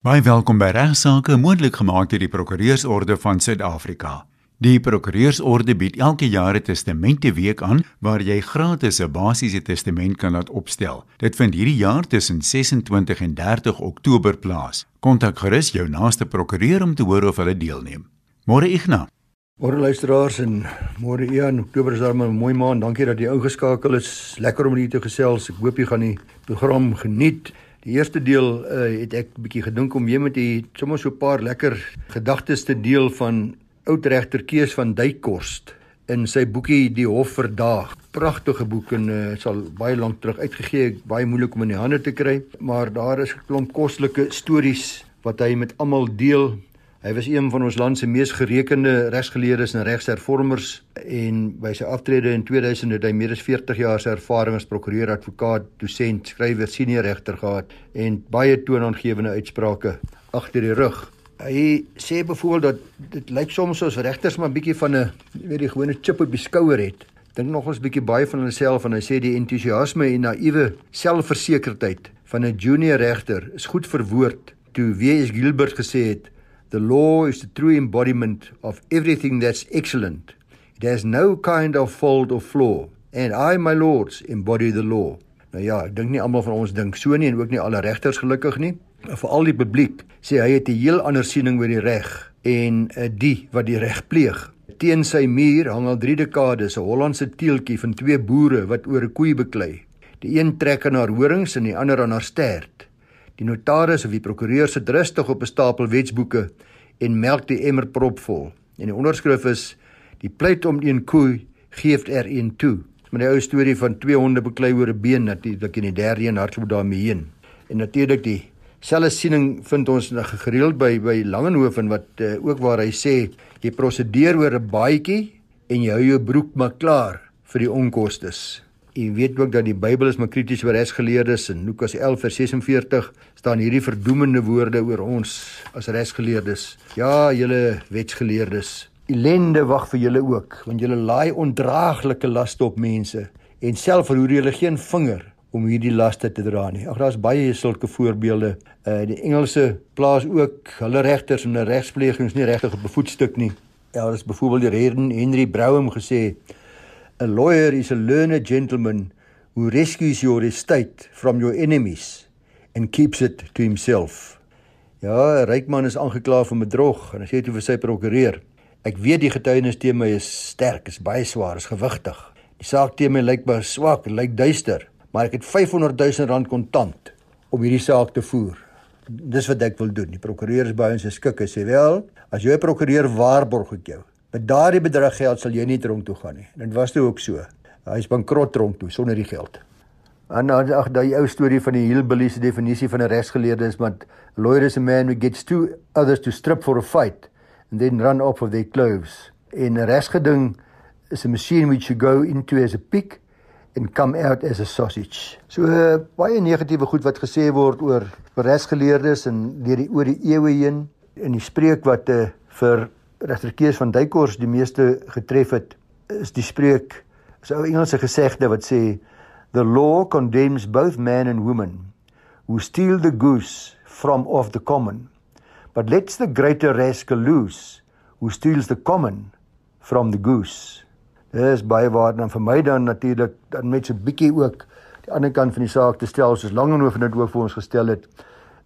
Baie welkom by Regsake, moontlik gemaak deur die Prokureursorde van Suid-Afrika. Die Prokureursorde bied elke jaar 'n testamente week aan waar jy gratis 'n basiese testament kan laat opstel. Dit vind hierdie jaar tussen 26 en 30 Oktober plaas. Kontak gerus jou naaste prokureur om te hoor of hulle deelneem. Môre Ignas. Môre luisteraars en môre Ian, Oktober is daar 'n mooi maand. Dankie dat jy ingeskakel is. Lekker om hier te gesels. Ek hoop jy gaan die program geniet. Die eerste deel uh, het ek 'n bietjie gedink om weer met u sommer so 'n paar lekker gedagtes te deel van oud regter Kees van Duykorst in sy boekie Die Hof Verdaag. Pragtige boek en uh, sal baie lank terug uitgegee, baie moeilik om in die hande te kry, maar daar is 'n klomp kostelike stories wat hy met almal deel Hy was een van ons land se mees gerekende regsgeleerdes en regshervormers en by sy aftrede in 2000 het hy meer as 40 jaar se ervaring as prokureur, advokaat, dosent, skrywer, senior regter gehad en baie toonaangewende uitsprake agter die rug. Hy sê byvoorbeeld dat dit lyk soms soos regters maar bietjie van 'n weet die gewone chip op die skouer het. Dink nog ons bietjie baie van hulle self en hy sê die entoesiasme en naïewe selfversekerdheid van 'n junior regter is goed verwoord toe W.S. Gilbert gesê het The law is the true embodiment of everything that's excellent. It has no kind of fault or flaw. And I, my lords, embody the law. Nou ja, ek dink nie almal van ons dink so nie en ook nie alle regters gelukkig nie. Veral die publiek sê hy het 'n heel ander siening oor die reg en uh, die wat die reg pleeg. Teen sy muur hang al 3 dekades 'n Hollandse teeltjie van twee boere wat oor 'n koei beklei. Die een trek aan haar horings en die ander aan haar stert. Die notaris of die prokureur sit rustig op 'n stapel wetsboeke en melk die emmer propvol. En die onderskrif is: Die pleit om een koe geef er een toe. Met die ou storie van twee honde beklei oor 'n been natuurlik in die derde een hardloop daarmee heen. En natuurlik die selfe siening vind ons gereeld by by Langehoven wat uh, ook waar hy sê jy prosedeer oor 'n baadjie en jy hou jou broek maar klaar vir die onkostes. U weet ook dat die Bybel is maar krities oor regsgeleerdes en Lukas 11 vers 46 staan hierdie verdoemende woorde oor ons as regsgeleerdes. Ja, julle wetsgeleerdes, ellende wag vir julle ook, want julle laai ondraaglike laste op mense en self verhoor julle geen vinger om hierdie laste te dra nie. Ag daar's baie sulke voorbeelde. Uh die Engelse plaas ook hulle regters en hulle regsplegings nie regtig op 'n voetstuk nie. Ja, daar is byvoorbeeld die Henry Brougham gesê A lawyer is a learned gentleman who rescues your estate from your enemies and keeps it to himself. Ja, 'n ryk man is aangekla vir bedrog en hy sê toe vir sy prokureur: "Ek weet die getuienis teen my is sterk, is baie swaar, is gewigtig. Die saak teen my lyk baie swak, lyk duister, maar ek het 500 000 rand kontant om hierdie saak te voer. Dis wat ek wil doen." Die prokureur is baie in sy skik. Hy sê: "Wel, as jy 'n prokureur waarborg ek jou Met daardie bedrag geld sal jy nie tronk toe gaan nie. Dit was toe ook so. Hy's bankrot tronk toe sonder die geld. En ag daai ou storie van die hillbilly se definisie van 'n regsgeleerde is want lawyer is a man who gets two others to strip for a fight and then run off of their clothes. In 'n regsgeding is a machine which you go into as a pig and come out as a sausage. So uh, baie negatiewe goed wat gesê word oor regsgeleerdes en deur die oor die eeue heen in die spreek wat uh, vir regter Kees van Duykors die meeste getref het is die spreek is 'n Engelse gesegde wat sê the law condemns both man and woman who steal the goose from off the common but lets the greater rascal loose who steals the common from the goose. Dis baie waar dan vir my dan natuurlik dan met so 'n bietjie ook die ander kant van die saak te stel soos Langehoven dit ook vir ons gestel het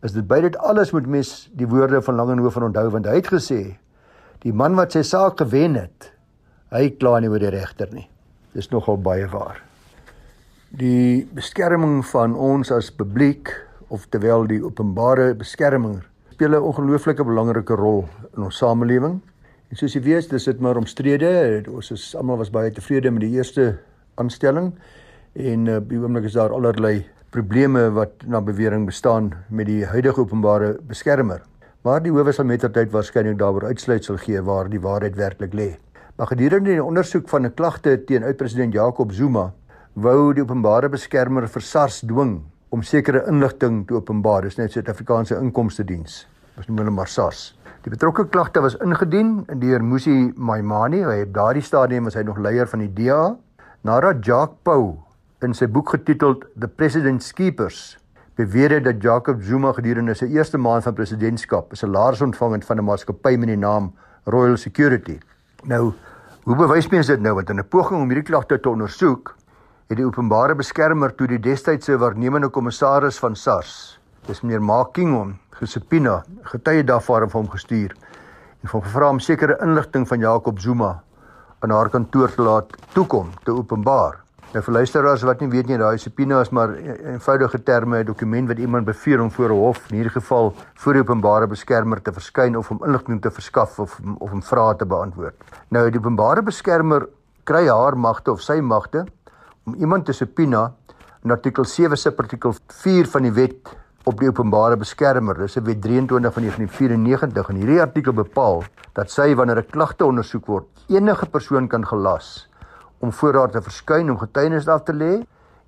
is dit by dit alles moet mens die woorde van Langehoven onthou want hy het gesê Die man wat sy saak gewen het, hy kla nie oor die regter nie. Dis nogal baie waar. Die beskerming van ons as publiek of terwyl die openbare beskerming speel 'n ongelooflike belangrike rol in ons samelewing. En soos jy weet, dis dit maar omstrede. Ons is almal was baie tevrede met die eerste aanstelling en uh, by oomblik is daar allerlei probleme wat na bewering bestaan met die huidige openbare beskermer. Maar die howe sal mettertyd waarskynlik daaroor uitsluitsel gee waar die waarheid werklik lê. Maar gedurende die ondersoek van 'n klagte teen oud-president Jacob Zuma, wou die openbare beskermer vir SARS dwing om sekere inligting te openbaar. Dis net Suid-Afrikaanse Inkomste Diens. Ons noem hulle maar SARS. Die betrokke klagte was ingedien deur Musi Maimani, hy het daardie stadium was hy nog leier van die DA, nadat Jacques Pau in sy boek getiteld The President's Keepers beweer het dat Jacob Zuma gedurende sy eerste maand van presidentskap 'n salaris ontvang het van 'n maatskappy met die naam Royal Security. Nou, hoe bewys mens dit nou want in 'n poging om hierdie klagte te ondersoek, het die openbare beskermer toe die destydse waarnemende kommissaris van SARS, dis meneer Makingom, gesubpoena, getuie daarvan vir hom gestuur en van gevra om sekere inligting van Jacob Zuma aan haar kantoor te laat toekom te openbaar. Nou vir luisteraars wat nie weet nie, daai subpoena is maar eenvoudige terme 'n dokument wat iemand beveel om voor 'n hof, in hierdie geval voor die openbare beskermer te verskyn of om inligting te verskaf of of om vrae te beantwoord. Nou die openbare beskermer kry haar magte of sy magte om iemand te subpoena in artikel 7 se artikel 4 van die wet op die openbare beskermer. Dis 'n wet 23 van 1994 en hierdie artikel bepaal dat sy wanneer 'n klagte ondersoek word, enige persoon kan gelas om voor haar te verskyn om getuienis af te lê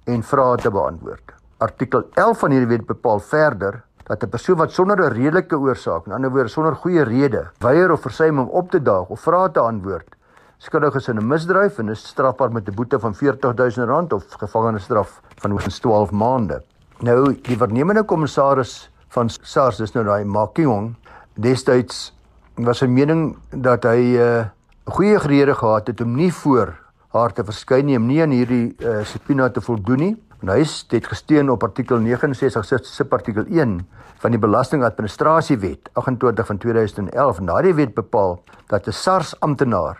en vrae te beantwoord. Artikel 11 van hierdie wet bepaal verder dat 'n persoon wat sonder 'n redelike oorsaak, in ander woorde sonder goeie rede, weier of versuim om op te daag of vrae te antwoord, skuldig is in 'n misdryf en is strafbaar met 'n boete van R40000 of gevangenisstraf van hoogstens 12 maande. Nou die vernemende kommissaris van SARS dis nou daai Makiong destyds was sy mening dat hy 'n uh, goeie rede gehad het om nie voor haar te verskyn nie om nie aan hierdie uh, subpoena te voldoen nie. En hy het gesteun op artikel 69 subartikel 1 van die Belastingadministrasiewet 28 van 2011. En daardie wet bepaal dat 'n SARS amptenaar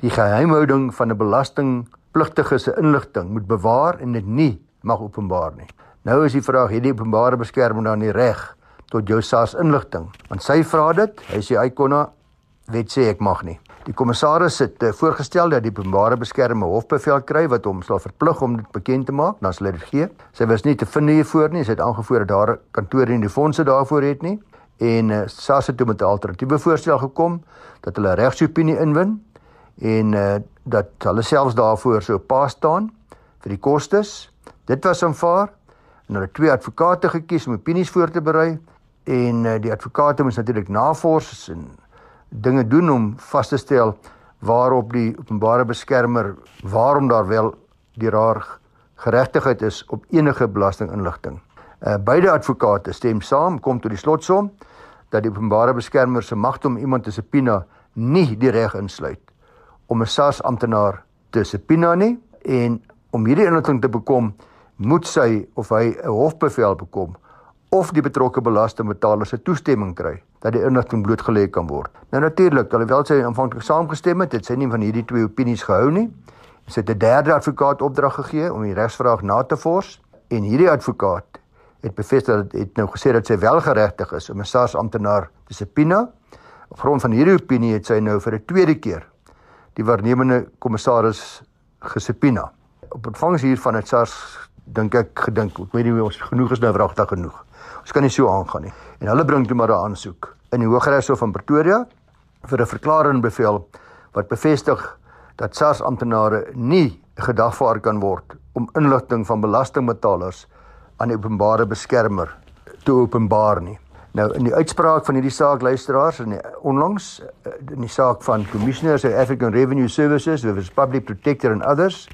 die geheimhouding van 'n belastingpligtige se inligting moet bewaar en dit nie mag openbaar nie. Nou is die vraag, het die openbare beskermer dan nie reg tot jou SARS inligting? Want sy vra dit, hy sê hy kon na wet sê ek mag nie. Die kommissaris het uh, voorgestel dat die openbare beskermer hofbevel kry wat hom sal verplig om dit bekend te maak, dan sal hy dit gee. Sy was nie te vind hiervoor nie, sy het aangevoer dat daar kantore en die fondse daarvoor het nie. En uh, SARS het toe met 'n alternatiewe voorstel gekom dat hulle regsopinie inwin en uh, dat hulle selfs daarvoor so pa staan vir die kostes. Dit was aanvaar en hulle twee advokate gekies om opinies voor te berei en uh, die advokate moes natuurlik navors en dinge doen om vas te stel waarop die openbare beskermer waarom daar wel die raar geregtigheid is op enige belastinginligting. Uh, beide advokate stem saam kom tot die slotsom dat die openbare beskermer se magte om iemand te subpoena nie die reg insluit om 'n SARS amptenaar te subpoena nie en om hierdie inligting te bekom moet sy of hy 'n hofbevel bekom of die betrokke belastingbetaler se toestemming kry dat die inligting blootgelê kan word. Nou natuurlik, alhoewel sy aanvanklik saamgestem het, het sy nie van hierdie twee opinies gehou nie. Sy het 'n derde advokaat opdrag gegee om die regsvraag na te vors en hierdie advokaat het bevestig dat het nou gesê dat sy wel geregtig is om 'n SARS amptenaar te subpoena. Op grond van hierdie opinie het sy nou vir 'n tweede keer die waarnemende kommissaris gesubpoena. Op ontvangs hiervan het SARS dink ek gedink, ek weet nie ons genoeg is nou wragtig genoeg. Ons kan nie so aangaan nie. En hulle bring toe maar 'n aansoek in die Hooggeregshof van Pretoria vir 'n verklaring bevel wat bevestig dat SARS amptenare nie gedagvaar kan word om inligting van belastingbetalers aan die openbare beskermer te openbaar nie. Nou in die uitspraak van hierdie saak luisteraars die, onlangs in die saak van Commissioners of African Revenue Services, the Public Protector and others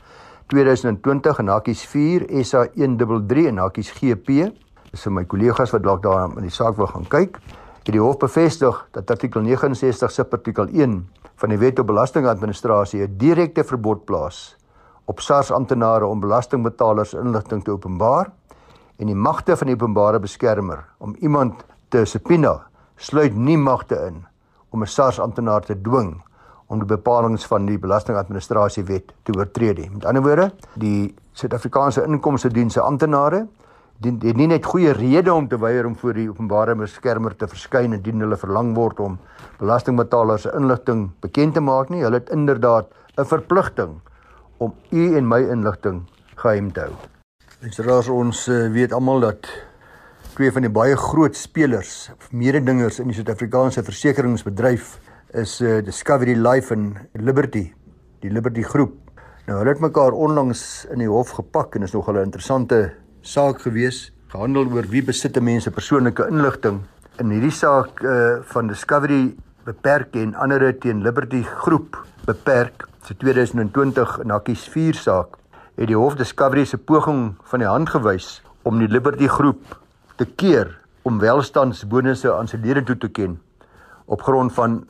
2020 en hakies 4 SA 133 en hakies GP. Vir my kollegas wat dalk daar in die saak wil gaan kyk. Het die hof bevestig dat artikel 69 subartikel 1 van die Wet op Belastingadministrasie 'n direkte verbod plaas op SARS amptenare om belastingbetalers inligting te openbaar en die magte van die openbare beskermer om iemand te subpoena sluit nie magte in om 'n SARS amptenaar te dwing om die bepalinge van die belastingadministrasiewet te oortree nie. Met ander woorde, die Suid-Afrikaanse Inkomste Diens se amptenare dien het nie net goeie rede om te weier om voor die openbare beskermer te verskyn indien hulle verlang word om belastingbetalers se inligting bekend te maak nie, hulle het inderdaad 'n verpligting om u en my inligting geheim te hou. Ons uh, weet almal dat twee van die baie groot spelers, mededingers in die Suid-Afrikaanse versekeringsbedryf is uh, Discovery Life en Liberty, die Liberty groep. Nou hulle het mekaar onlangs in die hof gepak en is nog 'n interessante saak gewees, gehandel oor wie besit mense persoonlike inligting. In hierdie saak uh, van Discovery beperk en ander teen Liberty groep beperk se 2020 in Hakkies 4 saak het die hof Discovery se poging van die hand gewys om die Liberty groep te keer om welstandsbonusse aan sy lede toe te ken op grond van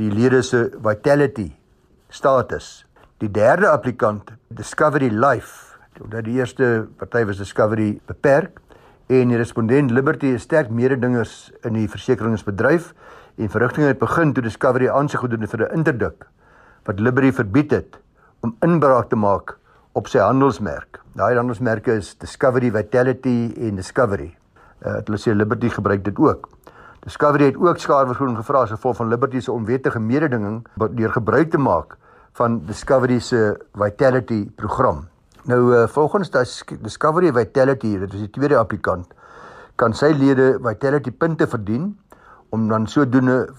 die lede se vitality status. Die derde applikant, Discovery Life, omdat die eerste party was Discovery beperk en die respondent Liberty is sterk mededingers in die versekeringsbedryf en verrigtinge het begin toe Discovery aansoek gedoen het vir 'n interdik wat Liberty verbied het om inbraak te maak op sy handelsmerk. Daai handelsmerke is Discovery Vitality en Discovery. Uh, hulle sê Liberty gebruik dit ook. Discovery het ook skadevergoeding gevra as gevolg van Liberty se onwettige mededinging deur gebruik te maak van Discovery se Vitality program. Nou uh, volgens Discovery Vitality, dit is die tweede applikant, kan sy lede Vitality punte verdien om dan sodoende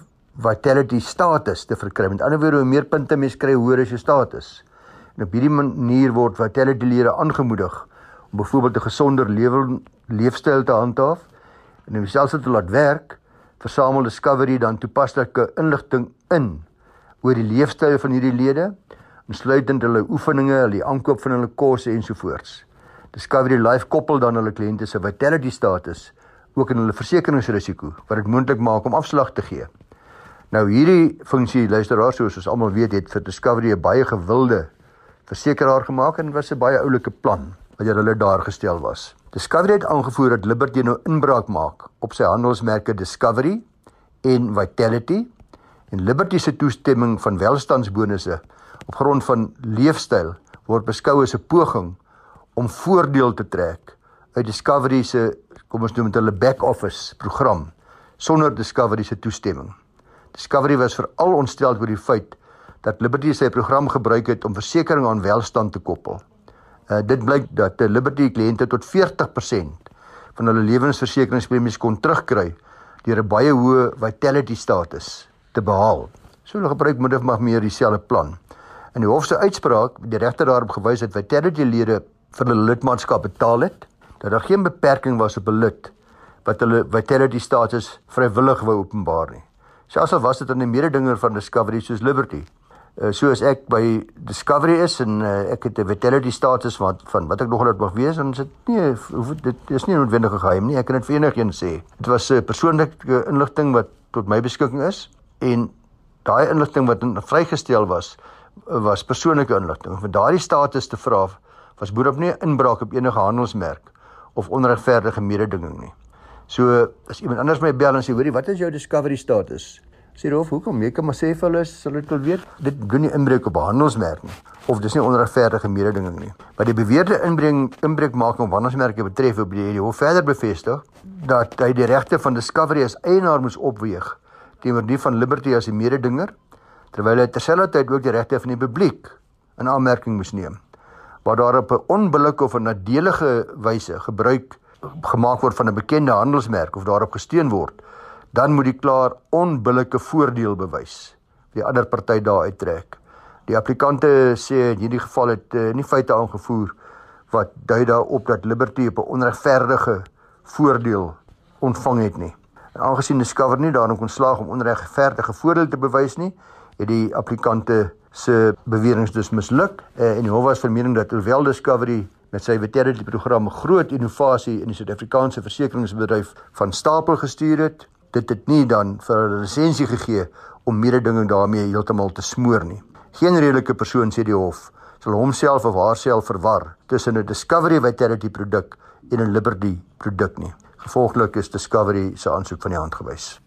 Vitality status te verkry. Met ander woorde, hoe meer punte mens kry, hoe hoër is jou status. En op hierdie manier word Vitality lede aangemoedig om byvoorbeeld 'n gesonder lewe leefstyl te handhaaf en om selfs te laat werk, versamel Discovery dan toepaslike inligting in oor die leefstyl van hierdie lede insluitend hulle oefeninge, hulle aankoop van hulle kos ensovoorts. Discovery Life koppel dan hulle kliënte se vitality status ook in hulle versekeringsrisiko wat dit moontlik maak om afslag te gee. Nou hierdie funksie luisteraars soos ons almal weet het vir Discovery 'n baie gewilde versekeraar gemaak en was 'n baie oulike plan wat hulle daar gestel was. Discovery het aangevoer dat Liberty nou inbraak maak op sy handelsmerke Discovery en Vitality en Liberty se toestemming van welstandsbonusse op grond van leefstyl word beskou as 'n poging om voordeel te trek uit Discovery se kom ons noem dit hulle back office program sonder Discovery se toestemming. Discovery was veral ontstel oor die feit dat Liberty sy program gebruik het om versekerings aan welstand te koppel. Uh, dit blyk dat die Liberty kliënte tot 40% van hulle lewensversekeringspremies kon terugkry deur 'n baie hoë vitality status te behaal. So hulle gebruik of meer dieselfde plan. In die hof se uitspraak die regter daarop gewys dat Vitality lede vir hulle lidmaatskap betaal het, dat daar geen beperking was op 'n lid wat hulle Vitality status vrywillig wou openbaar nie. Selfs al was dit aan 'n mededinger van Discovery soos Liberty. Uh, soos ek by Discovery is en uh, ek het 'n Vitality status wat van wat ek nog altyd mag wees en dit nie hoef dit is nie noodwendig geheim nie. Ek kan dit vir enigiemand sê. Dit was 'n uh, persoonlike inligting wat tot my beskikking is en daai inligting wat vrygestel was was persoonlike inligting. Vir daardie status te vra was boerop nie inbraak op enige handelsmerk of onregverdige mededinging nie. So as iemand anders my bel en sê hoorie, wat is jou discovery status? Sê hof, hoekom? Jy kan maar sê vir hulle, hulle wil weet, dit doen nie inbreuk op handelsmerk nie of dis nie onregverdige mededinging nie. Wat die beweerde inbreng inbreuk maak op handelsmerke betref, op die hof verder bevestig dat hy die regte van discovery as eienaar moes opweeg teenoor die van Liberty as die mededinger terwyl hy terselfdertyd ook die regte van die publiek in aanmerking moes neem waar daar op 'n onbillike of 'n nadelige wyse gebruik gemaak word van 'n bekende handelsmerk of daarop gesteun word dan moet die klaar onbillike voordeel bewys die ander party daar uittrek. Die applikante sê in hierdie geval het uh, nie feite aangevoer wat dui daarop dat Liberty op 'n onregverdige voordeel ontvang het nie. En aangesien Discover nie daarin kon slaag om onregverdige voordeel te bewys nie het die applikante se beweringe dus misluk uh, en die hof was van mening dat hoewel Discovery met sy veterinary program groot innovasie in die Suid-Afrikaanse versekeringsbedryf van stapel gestuur het, dit het nie dan vir 'n lisensie gegee om mededinging daarmee heeltemal te smoor nie. Geen redelike persoon sê die hof sal homself of haarself verwar tussen 'n Discovery veterinary produk en 'n Liberty produk nie. Gevolglik is Discovery se aansoek van die hand gewys.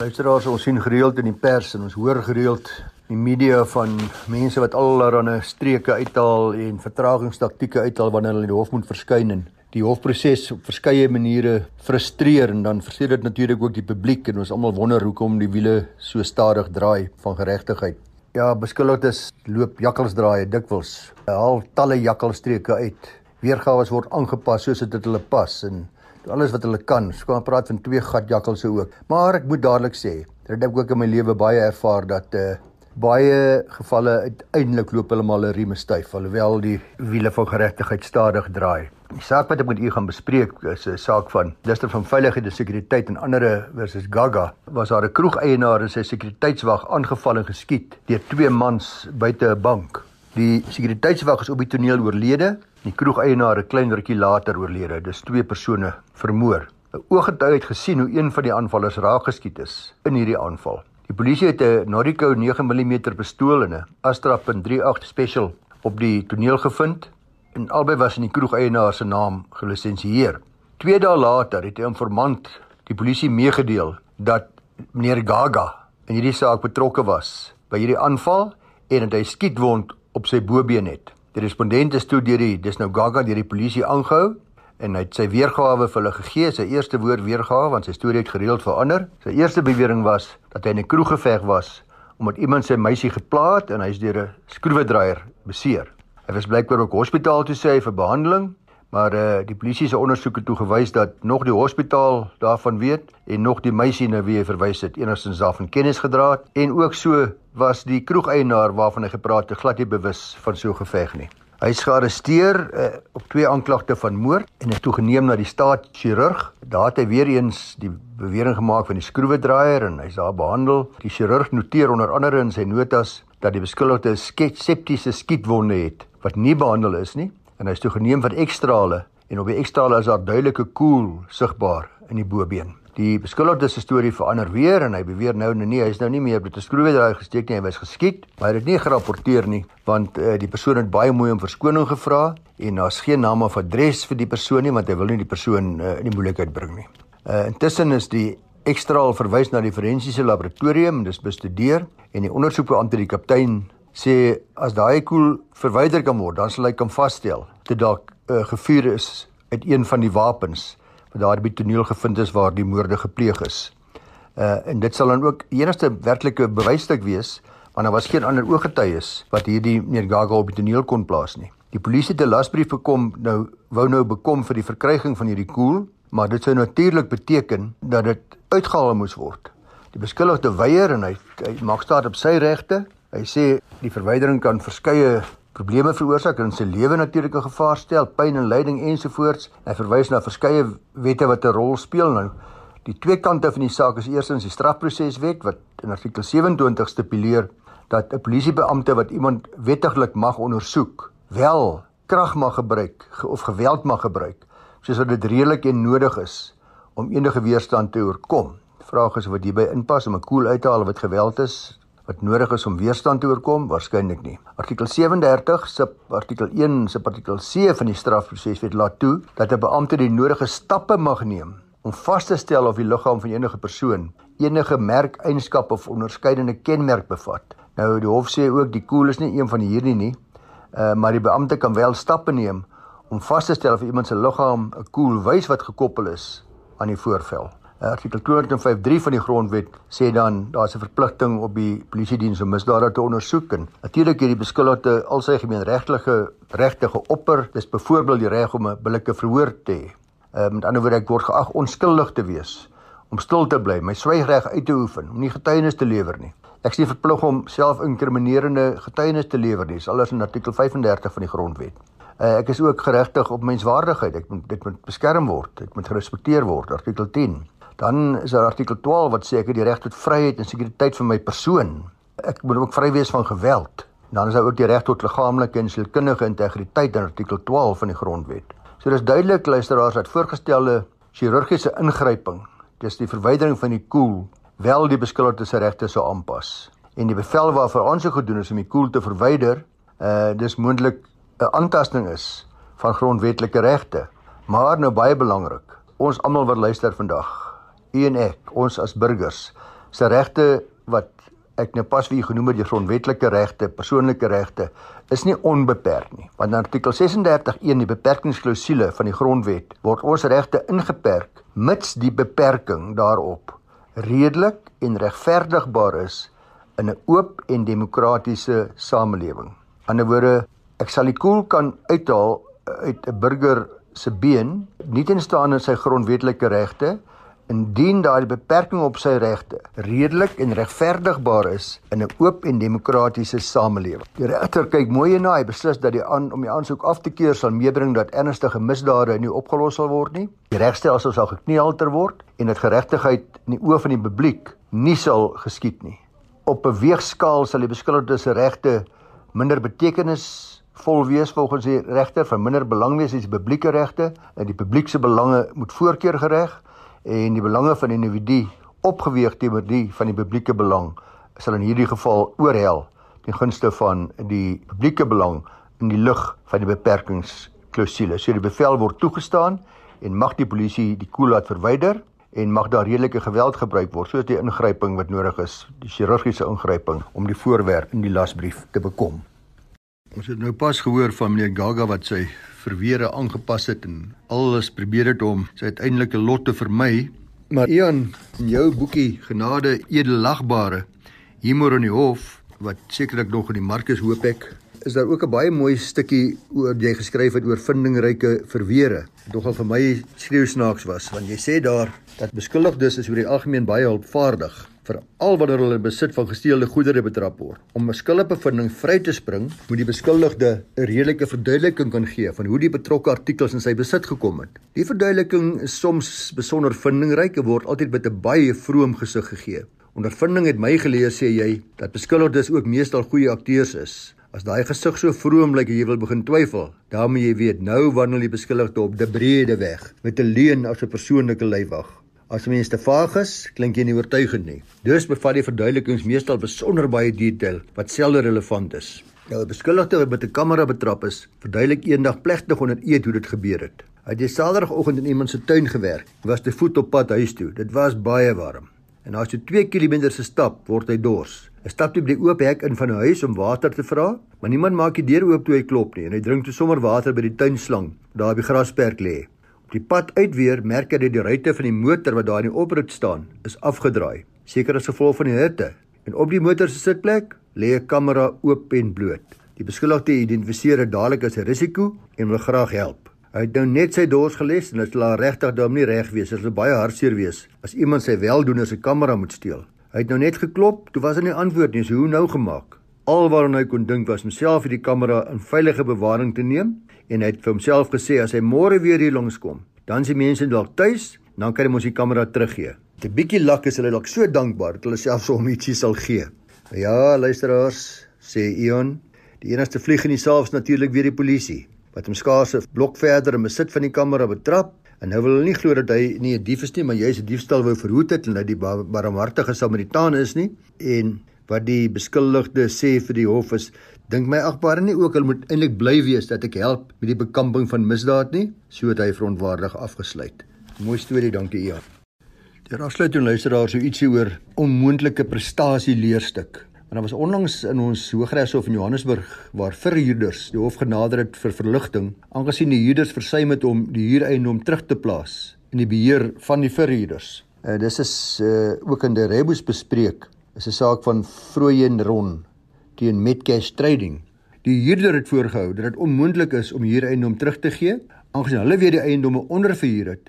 Luisteraars, ons sien gereeld in die pers en ons hoor gereeld die media van mense wat allerlei streke uithaal en vertragingstaktieke uithaal wanneer hulle in die hof moet verskyn en die hofproses op verskeie maniere frustreer en dan verseker dit natuurlik ook die publiek en ons almal wonder hoekom die wiele so stadig draai van geregtigheid. Ja, beskuldigdes loop jakkalsdraaie dikwels. Haal talle jakkalstreke uit. Weergawe word aangepas soos dit hulle pas en alles wat hulle kan. Ons kan praat van twee gatjakkalse ook. Maar ek moet dadelik sê, dit het ek ook in my lewe baie ervaar dat uh baie gevalle uiteindelik loop hulle maar 'n rieme styf alhoewel die wiele van geregtigheid stadig draai. Die saak wat ek met u gaan bespreek is 'n saak van Minister van Veiligheid en Sekuriteit en ander versus Gaga. Was daar 'n kroegeienaar en sy sekuriteitswag aangeval en geskiet deur twee mans buite 'n bank. Die sekuriteitswag is op die toneel oorlede Die kroegeienaar 'n klein rukkie later oorlede. Dis twee persone vermoor. 'n Ooggetuie het gesien hoe een van die aanvallers raak geskiet is in hierdie aanval. Die polisie het 'n Noriko 9mm pistool en 'n Astra .38 Special op die toneel gevind en albei was in die kroegeienaar se naam gelisensieer. 2 dae later het 'n informant die polisie meegedeel dat meneer Gaga in hierdie saak betrokke was by hierdie aanval en dat hy skietwond op sy bobeen het. Die respondent is toe deur die dis nou Gaga deur die polisie aangehou en hy het sy weergawe vir hulle gegee, sy eerste woord weergawe want sy storie het gereeld verander. Sy eerste bewering was dat hy in 'n kroeg geveg was omdat iemand sy meisie gepla het en hy is deur 'n skroewedraaier beseer. Hy was blykbaar ook hospitaal toe sê vir behandeling, maar eh uh, die polisie se ondersoek het toe gewys dat nog die hospitaal daarvan weet en nog die meisie na wie hy verwys het enigstens daarvan kennis gedra het en ook so was die kroegeienaar waarvan hy gepraat het glad nie bewus van so 'n geveg nie. Hy is gearresteer uh, op twee aanklagte van moord en is toegeneem na die staatschirurg. Daar het hy weer eens die bewering gemaak van die skroewedraaier en hy's daar behandel. Die chirurg noteer onder andere in sy notas dat die beskuldigde septiese skietwonde het wat nie behandel is nie en hy is toegeneem vir ekstrale en op die ekstrale is daar duidelike koel sigbaar in die bobeen. Die beskuldigde se storie verander weer en hy beweer nou nee, nee, hy is nou nie meer met 'n skroewedraaier gesteek nie, hy was geskiet, maar hy het dit nie gerapporteer nie want uh, die persoon het baie mooi om verskoning gevra en daar's geen naam of adres vir die persoon nie want hy wil nie die persoon uh, in die moeilikheid bring nie. Uh, intussen is die ekstraal verwys na die forensiese laboratorium, dis bestudeer en die ondersoekbeampte die kaptein sê as daai koel verwyder kan word, dan sal hy kan vasstel dat dalk uh, gevuur is uit een van die wapens wat daar by toneel gevind is waar die moorde gepleeg is. Uh en dit sal dan ook enigste werklike bewysstuk wees want daar was geen ander ooggetuies wat hierdie meneer Gaga op die toneel kon plaas nie. Die polisie het 'n lasbrief bekom nou wou nou bekom vir die verkryging van hierdie koel, maar dit sou natuurlik beteken dat dit uitgehaal moes word. Die beskuldigde weier en hy, hy maak staat op sy regte. Hy sê die verwydering kan verskeie probleme veroorsaak en sy lewe natuurlik 'n gevaar stel, pyn en lyding ensovoorts. Hy verwys na verskeie wette wat 'n rol speel nou. Die twee kante van die saak is eerstens die strafproseswet wat in artikel 27 stipuleer dat 'n polisiebeampte wat iemand wettiglik mag ondersoek, wel krag mag gebruik of geweld mag gebruik, soos wat dit redelik en nodig is om enige weerstand te oorkom. Vraag is of dit hierby inpas om 'n koel uit te haal wat geweld is, wat nodig is om weerstand te oorkom? Waarskynlik nie. Artikel 37 sub artikel 1 sub artikel C van die strafproseswet laat toe dat 'n beampte die nodige stappe mag neem om vas te stel of die liggaam van enige persoon enige merkeienskap of onderskeidende kenmerk bevat. Nou die hof sê ook die koel is nie een van hierdie nie. Uh, maar die beampte kan wel stappe neem om vas te stel of iemand se liggaam 'n koel wys wat gekoppel is aan die voorvel. Eh, artikel 253 van die grondwet sê dan daar's 'n verpligting op die polisie diens om misdade te ondersoek en natuurlik hierdie beskuldigde al sy gemeenregtelike regte geopper. Dis byvoorbeeld die reg om 'n billike verhoor te hê. Uh, met ander woorde ek word geag onskuldig te wees om stil te bly my swygreg uit te oefen om nie getuienis te lewer nie. Ek is nie verplig om selfinkriminerende getuienis te lewer nie dis alles in artikel 35 van die grondwet. Uh, ek is ook geregtig op menswaardigheid ek moet dit moet beskerm word ek moet gerespekteer word artikel 10 Dan is daar artikel 12 wat sê ek het die reg tot vryheid en sekuriteit van my persoon. Ek moet ook vry wees van geweld. Dan is daar ook die reg tot liggaamlike en sielkundige integriteit in artikel 12 van die grondwet. So dis duidelik luisteraars dat voorgestelde chirurgiese ingryping, dis die verwydering van die koel, wel die beskuldigde se regte sou aanpas. En die bevel waarvoor ons gedoen is om die koel te verwyder, uh dis moontlik 'n aantasting is van grondwetlike regte. Maar nou baie belangrik, ons almal wat luister vandag, u en ek, ons as burgers, se regte wat ek nou pas wie genoem het die grondwetlike regte, persoonlike regte, is nie onbeperk nie. Want artikel 36.1 die beperkingsklausule van die grondwet word ons regte ingeperk mits die beperking daarop redelik en regverdigbaar is in 'n oop en demokratiese samelewing. In 'n woorde, ek sal die koel kan uithaal uit 'n burger se been, nie tenstaan in sy grondwetlike regte indien daai beperking op sy regte redelik en regverdigbaar is in 'n oop en demokratiese samelewing. Die regter kyk mooi na, hy beslis dat die aan om die aansoek af te keur sal meebring dat ernstige misdade nie opgelos sal word nie. Die regstelsel sal geknielter word en dat geregtigheid in die oë van die publiek nie sal geskied nie. Op 'n weegskaal sal die beskuldigde se regte minder betekenis vol wees volgens die regter van minder belang wees as die publieke regte en die publiek se belange moet voorkeur gereg en die belange van die individu opgeweeg teenoor die van die publieke belang sal in hierdie geval oorhel ten gunste van die publieke belang in die lig van die beperkingsklousule. So die bevel word toegestaan en mag die polisie die koel laat verwyder en mag daar redelike geweld gebruik word soos die ingryping wat nodig is, die chirurgiese ingryping om die voorwerp in die lasbrief te bekom. Ons het nou pas gehoor van meneer Gaga wat sy verweere aangepas het en alles probeer het om sy uiteindelike lot te vermy. Maar Ian, in jou boekie Genade edelagbare humor in die hof wat sekerlik nog in die Markus hoop ek is daar ook 'n baie mooi stukkie oor jy geskryf het oor vindingryke verweere. Nogal vir my skreeu snaaks was want jy sê daar dat beskuldigdes is oor die algemeen baie hulpvaardig veral wanneer hulle besit van gesteelde goedere betrap word. Om 'n skuldigbevinding vry te spring, moet die beskuldigde 'n redelike verduideliking kan gee van hoe die betrokke artikels in sy besit gekom het. Die verduideliking is soms besonder vindingryk en word altyd met 'n baie vroom gesig gegee. Ondervinding het my geleer sê jy dat beskuldigdes ook meestal goeie akteurs is. As daai gesig so vroom lyk jy wil begin twyfel, dan moet jy weet nou wandel die beskuldigde op die brede weg met 'n leuen as 'n persoonlike leiwag. As mense te vaag is, klink jy nie oortuigend nie. Dus bevat die verduidelikings meestal besonder baie detail wat selde relevant is. Nou 'n beskuldigde wat met 'n kamera betrap is, verduidelik eendag plegtig onder eed hoe dit gebeur het. Hy het Saterdagoggend in iemand se tuin gewerk. Hy was te voet op pad huis toe. Dit was baie warm. En as hy 2 km se stap, word hy dors. Hy stap toe by die oop hek in van 'n huis om water te vra, maar niemand maak die deur oop toe hy klop nie en hy drink toe sommer water by die tuinslang daar by die grasperk lê. Die pad uit weer merk hy dat die ruitte van die motor wat daar in die oprit staan, is afgedraai, seker as gevolg van die hitte. En op die motor se sitplek lê 'n kamera oop en bloot. Die beskuldigde identifiseer dit dadelik as 'n risiko en wil graag help. Hy het nou net sy dors geles en dit sal regtig daarom nie reg wees dit baie hartseer wees as iemand sy weldoener se kamera moet steel. Hy het nou net geklop, toe was hy nie antwoord nie. So hoe nou gemaak? Alwaar hy kon dink was homself hierdie kamera in veilige bewaring te neem en hy het vir homself gesê as hy môre weer hier langs kom, dan is die mense dalk tuis, dan kan hy mos die kamera teruggee. 'n Bietjie lak is hulle dalk so dankbaar dat hulle selfs hom ietsie sal gee. Ja, luisteraars, sê Ion, die enigste vlieg in die saal is natuurlik weer die polisie wat hom skaars 'n blok verder in besit van die kamera betrap En nou wil hulle nie glo dat hy nie 'n dief is nie, maar jy is 'n diefstal wou verhoed het en dat die barmhartige Samaritaan is nie. En wat die beskuldigde sê vir die hof is, dink my agbare nie ook hulle moet eintlik bly wees dat ek help met die bekamping van misdaad nie, so het hy verontwaardig afgesluit. Mooi storie, dankie Ian. Ter afsluiting luister daar so ietsie oor onmoontlike prestasie leerstuk. En daar was onlangs in ons Hooggeregshof in Johannesburg waar verhuurders die hof genader het vir verligting aangesien die huurders versuim het om die huureiendom terug te plaas in die beheer van die verhuurders. Uh, dis is uh, ook in die Rebus bespreek. Is 'n saak van Vroyen Ron teen Metcash Trading. Die huurder het voorgehou dat dit onmoontlik is om huureiendom terug te gee aangesien hulle weer die eiendomme onderverhuur het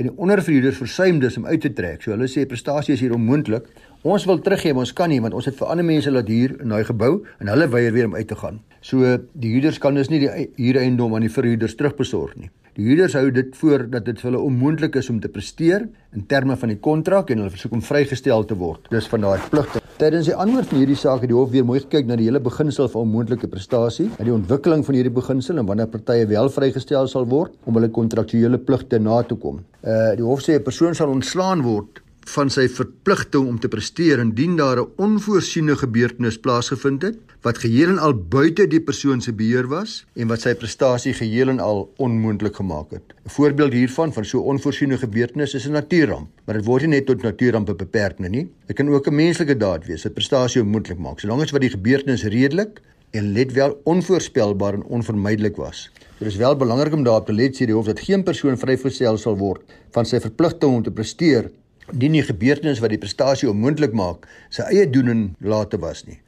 en die onderverhuurders versuim dus om uit te trek. So hulle sê prestasie is hier onmoontlik Ons wil teruggee, maar ons kan nie want ons het vir ander mense laat huur in daai gebou en hulle weier weer om uit te gaan. So die huurders kan dus nie die huureiendom aan die verhuurders terugbesorg nie. Die huurders hou dit voor dat dit vir hulle onmoontlik is om te presteer in terme van die kontrak en hulle versoek om vrygestel te word. Dis van daai pligte. Tydens die antwoord van hierdie saak het die hof weer mooi gekyk na die hele beginsel van onmoontlike prestasie en die ontwikkeling van hierdie beginsel en wanneer partye wel vrygestel sal word om hulle kontraktuele pligte na te kom. Uh die hof sê 'n persoon sal ontslaan word van sy verpligting om te presteer indien daar 'n onvoorsiene gebeurtenis plaasgevind het wat geheel en al buite die persoon se beheer was en wat sy prestasie geheel en al onmoontlik gemaak het. 'n Voorbeeld hiervan van so 'n onvoorsiene gebeurtenis is 'n natuurramp, maar dit word nie net tot natuurrampe beperk nie. Dit kan ook 'n menslike daad wees wat prestasie onmoontlik maak, solank as wat die gebeurtenis redelik en let wel onvoorspelbaar en onvermydelik was. Dit is wel belangrik om daarop te let sê die hof dat geen persoon vrygestel sal word van sy verpligting om te presteer indien die gebeurtenis wat die prestasie onmoontlik maak sy eie doen en late was nie.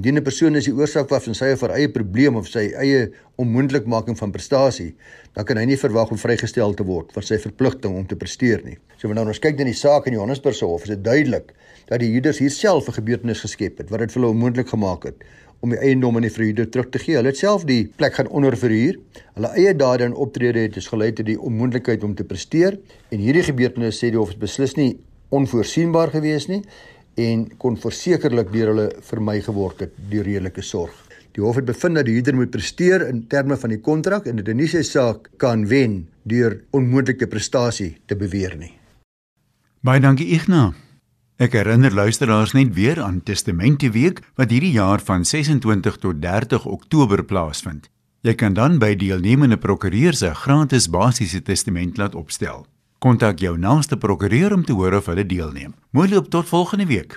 Indien 'n persoon is die oorsaak van sy of haar eie probleem of sy eie onmoontlikmaking van prestasie, dan kan hy nie verwag om vrygestel te word van sy verpligting om te presteer nie. So wanneer ons kyk na die saak in Johannesburg se hof, is dit duidelik dat die Juders hier self 'n gebeurtenis geskep het wat dit vir hulle onmoontlik gemaak het om die eiendom aan die verhuurder terug te gee. Hulle het self die plek gaan onderverhuur. Hulle eie dade en optrede het dus gelei tot die onmoontlikheid om te presteer en hierdie gebeurtenis sê die hof is beslis nie onvoorsienbaar gewees nie en kon versekerlik deur hulle vermy geword het die redelike sorg. Die hof het bevind dat die huurder moet presteer in terme van die kontrak en dit nie sy saak kan wen deur onmoontlike prestasie te beweer nie. Baie dankie Ignas. Ek herinner luisteraars net weer aan Testamente Week wat hierdie jaar van 26 tot 30 Oktober plaasvind. Jy kan dan by deelnemende prokureurs 'n gratis basiese testament laat opstel. Kontak jou naaste prokureur om te hoor of hulle deelneem. Mooi loop tot volgende week.